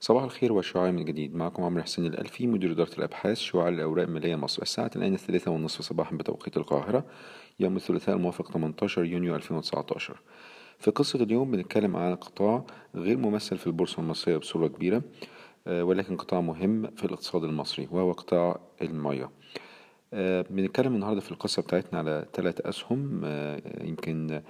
صباح الخير والشعاع من جديد. معكم عمرو حسين الألفي مدير إدارة الأبحاث شعاع الأوراق المالية مصر. الساعة الآن الثالثة والنصف صباحا بتوقيت القاهرة يوم الثلاثاء الموافق 18 يونيو 2019 في قصة اليوم بنتكلم عن قطاع غير ممثل في البورصة المصرية بصورة كبيرة آه، ولكن قطاع مهم في الاقتصاد المصري وهو قطاع المياه. آه، بنتكلم النهاردة في القصة بتاعتنا على ثلاث أسهم آه، يمكن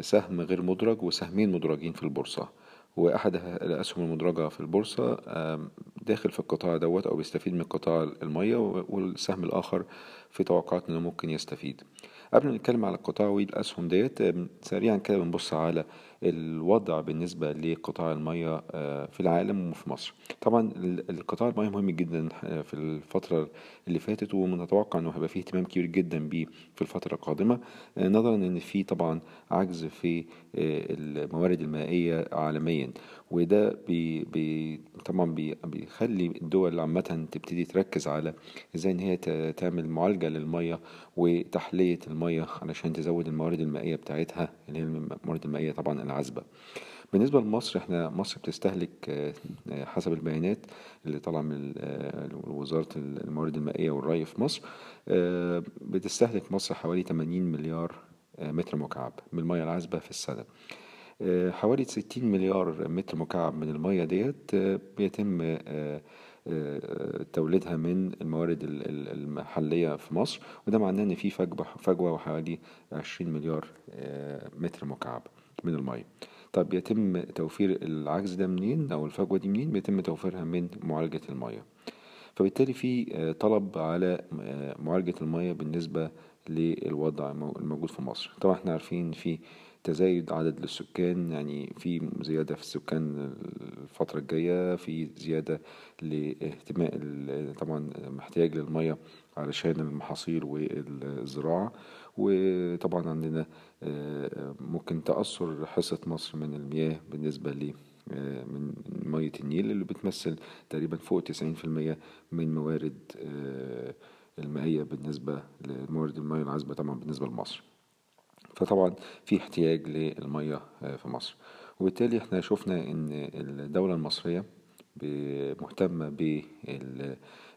سهم غير مدرج وسهمين مدرجين في البورصة. وأحد الأسهم المدرجة في البورصة داخل في القطاع دوت أو بيستفيد من قطاع المية والسهم الآخر في توقعات إنه ممكن يستفيد. قبل ما نتكلم على القطاع والأسهم ديت سريعا كده بنبص على الوضع بالنسبة لقطاع المية آه، في العالم وفي مصر. طبعا القطاع المية مهم جدا آه، في الفترة اللي فاتت ونتوقع إنه هيبقى فيه اهتمام كبير جدا بيه في الفترة القادمة. آه، نظرا إن في طبعا عجز في الموارد المائية عالميا. وده بي بي طبعا بي بيخلي الدول عامة تبتدي تركز على إزاي إن هي تعمل معالجة للمية وتحلية المية علشان تزود الموارد المائية بتاعتها اللي هي الموارد المائية طبعا العذبة بالنسبة لمصر إحنا مصر بتستهلك آه، حسب البيانات اللي طالعة من آه، وزارة الموارد المائية والري في مصر آه، بتستهلك مصر حوالي 80 مليار متر مكعب من المياه العذبة في السنة. حوالي 60 مليار متر مكعب من المياه ديت بيتم توليدها من الموارد المحلية في مصر وده معناه إن في فجوة وحوالي 20 مليار متر مكعب. من المية. طب يتم توفير العجز ده منين أو الفجوة دي منين؟ بيتم توفيرها من معالجة المية. فبالتالي في آه، طلب على آه، معالجة المية بالنسبة للوضع الموجود في مصر. طبعا إحنا عارفين في تزايد عدد للسكان يعني في زيادة في السكان الفترة الجاية في زيادة لاهتمام طبعا احتياج للمية علشان المحاصيل والزراعة. وطبعا عندنا آه، ممكن تأثر حصة مصر من المياه بالنسبة ل آه، من مية النيل اللي بتمثل تقريبا فوق تسعين في المية من موارد آه، المائية بالنسبة لموارد المياه العذبة طبعا بالنسبة لمصر. فطبعا في احتياج للمية في مصر. وبالتالي إحنا شفنا إن الدولة المصرية مهتمة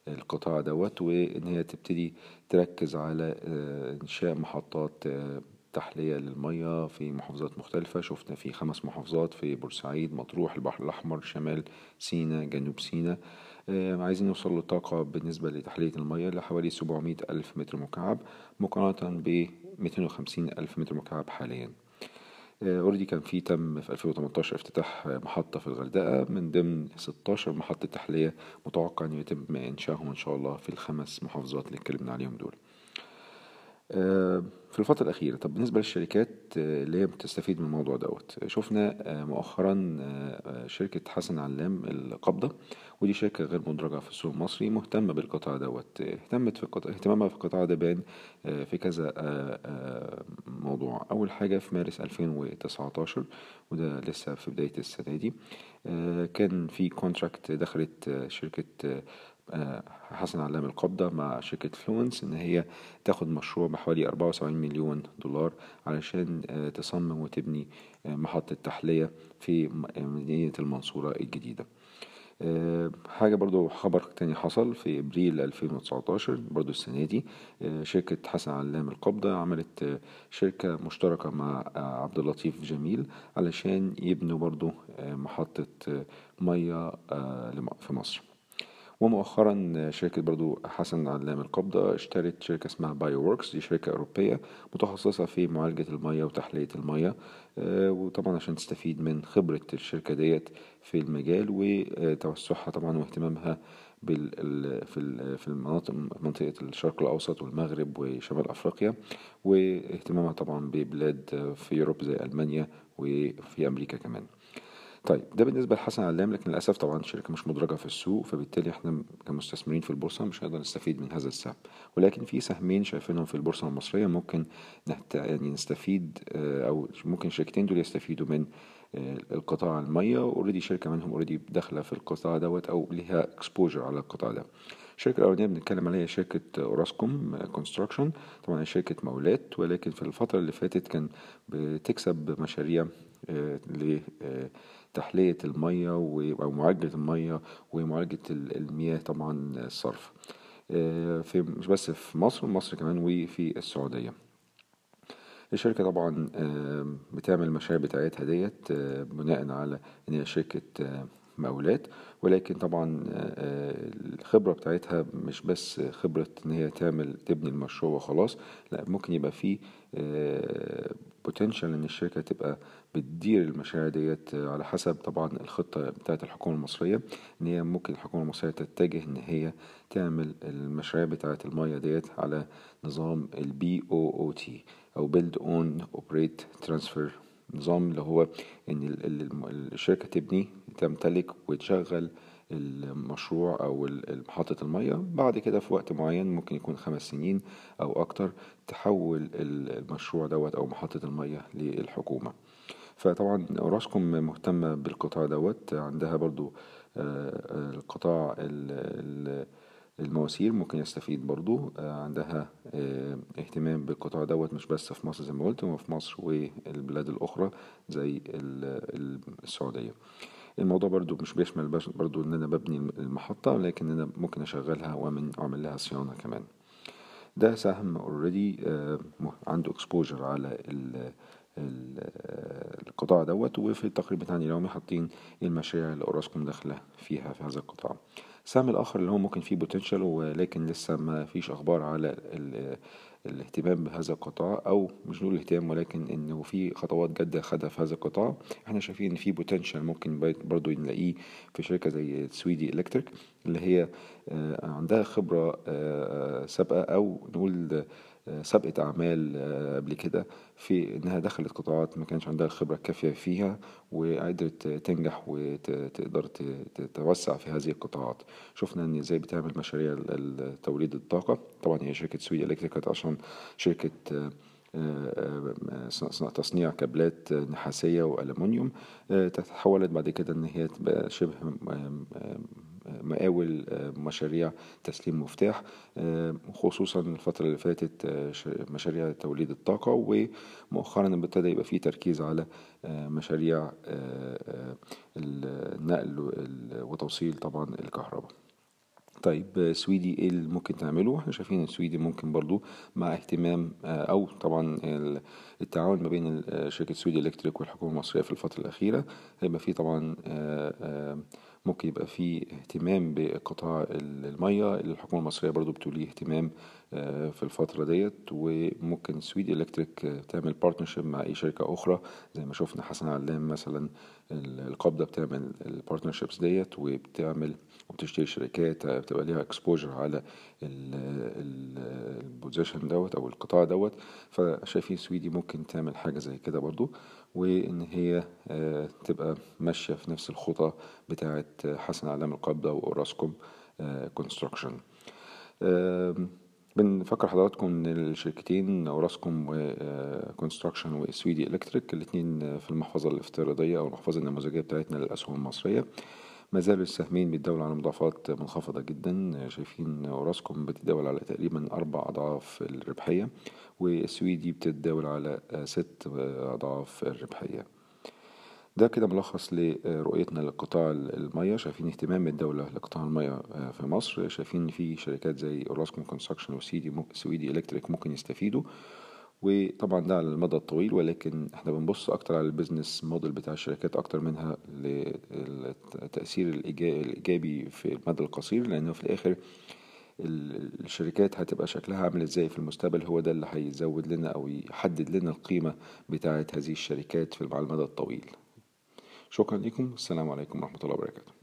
بالقطاع دوت وإن هي تبتدي تركز على آه، إنشاء محطات آه، تحلية للمية في محافظات مختلفة. شفنا في خمس محافظات في بورسعيد مطروح البحر الأحمر شمال سينا جنوب سينا آه، عايزين نوصل للطاقة بالنسبة لتحلية المية لحوالي 700 ألف متر مكعب مقارنة ب 250 ألف متر مكعب حاليا. اوريدي كان في تم في 2018 افتتاح محطة في الغردقة من ضمن 16 محطة تحلية متوقع أن يتم إنشائهم إن شاء الله في الخمس محافظات اللي اتكلمنا عليهم دول. آه، في الفترة الأخيرة. طب بالنسبة للشركات آه، اللي هي بتستفيد من الموضوع دوت. شفنا آه، مؤخرا شركة حسن علام القابضة. ودي شركة غير مدرجة في السوق المصري مهتمة بالقطاع دوت. اهتمت في القطاع اهتمامها في القطاع ده بان في كذا موضوع. أول حاجة في مارس 2019 وده لسه في بداية السنة دي كان في contract دخلت شركة آه، حسن علام القبضة مع شركة فلونس إن هي تاخد مشروع بحوالي أربعة وسبعين مليون دولار علشان آه، تصمم وتبني آه، محطة تحلية في مدينة المنصورة الجديدة. حاجة برضو خبر تاني حصل في إبريل 2019 برضو السنة دي شركة حسن علام القبضة عملت شركة مشتركة مع عبد اللطيف جميل علشان يبنوا برضو محطة مية في مصر. ومؤخرا شركة برضو حسن علام القابضة اشترت شركة اسمها Bioworks دي شركة أوروبية متخصصة في معالجة المية وتحلية المية آه، وطبعا عشان تستفيد من خبرة الشركة ديت في المجال وتوسعها طبعا واهتمامها بال في في المناطق منطقة الشرق الأوسط والمغرب وشمال أفريقيا واهتمامها طبعا ببلاد في Europe زي ألمانيا وفي أمريكا كمان. طيب ده بالنسبة لحسن علام لكن للأسف طبعا الشركة مش مدرجة في السوق فبالتالي إحنا كمستثمرين في البورصة مش هنقدر نستفيد من هذا السهم. ولكن في سهمين شايفينهم في البورصة المصرية ممكن نحت... يعني نستفيد آه، أو ممكن الشركتين دول يستفيدوا من آه، القطاع المية already شركة منهم already داخلة في القطاع دوت أو ليها exposure على القطاع ده. الشركة الأولانية بنتكلم عليها شركة أوراسكوم Construction طبعا هي شركة مولات ولكن في الفترة اللي فاتت كان بتكسب مشاريع لتحلية المية أو معالجة المية ومعالجة المياه طبعا الصرف في مش بس في مصر مصر كمان وفي السعودية. الشركة طبعا بتعمل المشاريع بتاعتها ديت بناء على إن هي شركة مقاولات. ولكن طبعا الخبرة بتاعتها مش بس خبرة إن هي تعمل تبني المشروع وخلاص لا ممكن يبقى فيه potential إن الشركة تبقى بتدير المشاريع ديت على حسب طبعا الخطة بتاعت الحكومة المصرية إن هي ممكن الحكومة المصرية تتجه إن هي تعمل المشاريع بتاعت المية ديت على نظام ال BOOT أو build own operate transfer. نظام اللي هو إن الشركة تبني تمتلك وتشغل المشروع أو محطة المية. بعد كده في وقت معين ممكن يكون خمس سنين أو أكتر تحول المشروع دوت أو محطة المية للحكومة. فطبعا اوراسكوم مهتمة بالقطاع دوت. عندها برضو القطاع المواسير ممكن يستفيد برضو. عندها اهتمام بالقطاع دوت مش بس في مصر زي ما قلت وفي مصر والبلاد الأخرى زي السعودية. الموضوع برضو مش بيشمل برضو إن أنا ببني المحطة لكن أنا ممكن أشغلها واعمل لها صيانة كمان. ده سهم already عنده exposure على القطاع دوت وفي التقرير بتاعنا اليومي حاطين المشاريع اللي اوراسكوم داخلة فيها في هذا القطاع. السهم الآخر اللي هو ممكن فيه potential ولكن لسه ما فيش أخبار على الاهتمام بهذا القطاع أو مش نقول اهتمام ولكن انه في خطوات جادة خدها في هذا القطاع. إحنا شايفين إن في potential ممكن برضو نلاقيه في شركة زي سويدي الكتريك اللي هي عندها خبرة سابقة أو نقول سابقة أعمال قبل كده في إنها دخلت قطاعات ما كانش عندها الخبرة الكافية فيها وقدرت تنجح وتقدر تتوسع في هذه القطاعات. شفنا إن إزاي بتعمل مشاريع توليد الطاقة. طبعا هي شركة سويدي إلكتريك عشان شركة تصنيع كابلات نحاسية وألمنيوم تحولت بعد كده إن هي شبه مقاول مشاريع تسليم مفتاح خصوصا الفترة اللي فاتت مشاريع توليد الطاقة ومؤخرا ابتدى يبقى فيه تركيز على مشاريع النقل وتوصيل طبعا الكهرباء. طيب سويدي إيه اللي ممكن تعمله؟ إحنا شايفين إن سويدي ممكن برضو مع اهتمام أو طبعا التعاون ما بين شركة سويدي إلكتريك والحكومة المصرية في الفترة الأخيرة هيبقى فيه طبعا ممكن يبقى فيه اهتمام بقطاع المية. اللي الحكومة المصرية برضو بتوليه اهتمام في الفترة ديت. وممكن سويدي إلكتريك تعمل partnership مع أي شركة أخرى. زي ما شفنا حسن علام مثلا القبضة بتعمل ال partnerships ديت وبتعمل وبتشتري شركات بتبقى ليها exposure على ال position دوت أو القطاع دوت فشايفين سويدي ممكن تعمل حاجة زي كده برضو وإن هي تبقى ماشية في نفس الخطى بتاعة حسن علام القبضة وأوراسكوم كونستراكشن بنفكر حضراتكم إن الشركتين أوراسكوم كونستراكشن وسويدي الكتريك الاثنين في المحفظة الافتراضية أو المحفظة النموذجية بتاعتنا للأسهم المصرية. ما زالوا السهمين بيتداولوا على مضاعفات منخفضة جدا. شايفين أوراسكوم بتتداول على تقريبا أربع أضعاف الربحية والسويدي بتتداول على ست أضعاف الربحية. ده كده ملخص لرؤيتنا لقطاع المية شايفين اهتمام الدولة لقطاع المية في مصر. شايفين في شركات زي أوراسكوم كونستراكشن وسيدي سويدي الكتريك ممكن يستفيدوا. وطبعا ده على المدى الطويل ولكن إحنا بنبص أكتر على ال business model بتاع الشركات أكتر منها للتأثير الإيجابي في المدى القصير لأنه في الآخر الشركات هتبقى شكلها عامل إزاي في المستقبل هو ده اللي هيزود لنا أو يحدد لنا القيمة بتاعة هذه الشركات على المدى الطويل. شكرا لكم. السلام عليكم ورحمة الله وبركاته.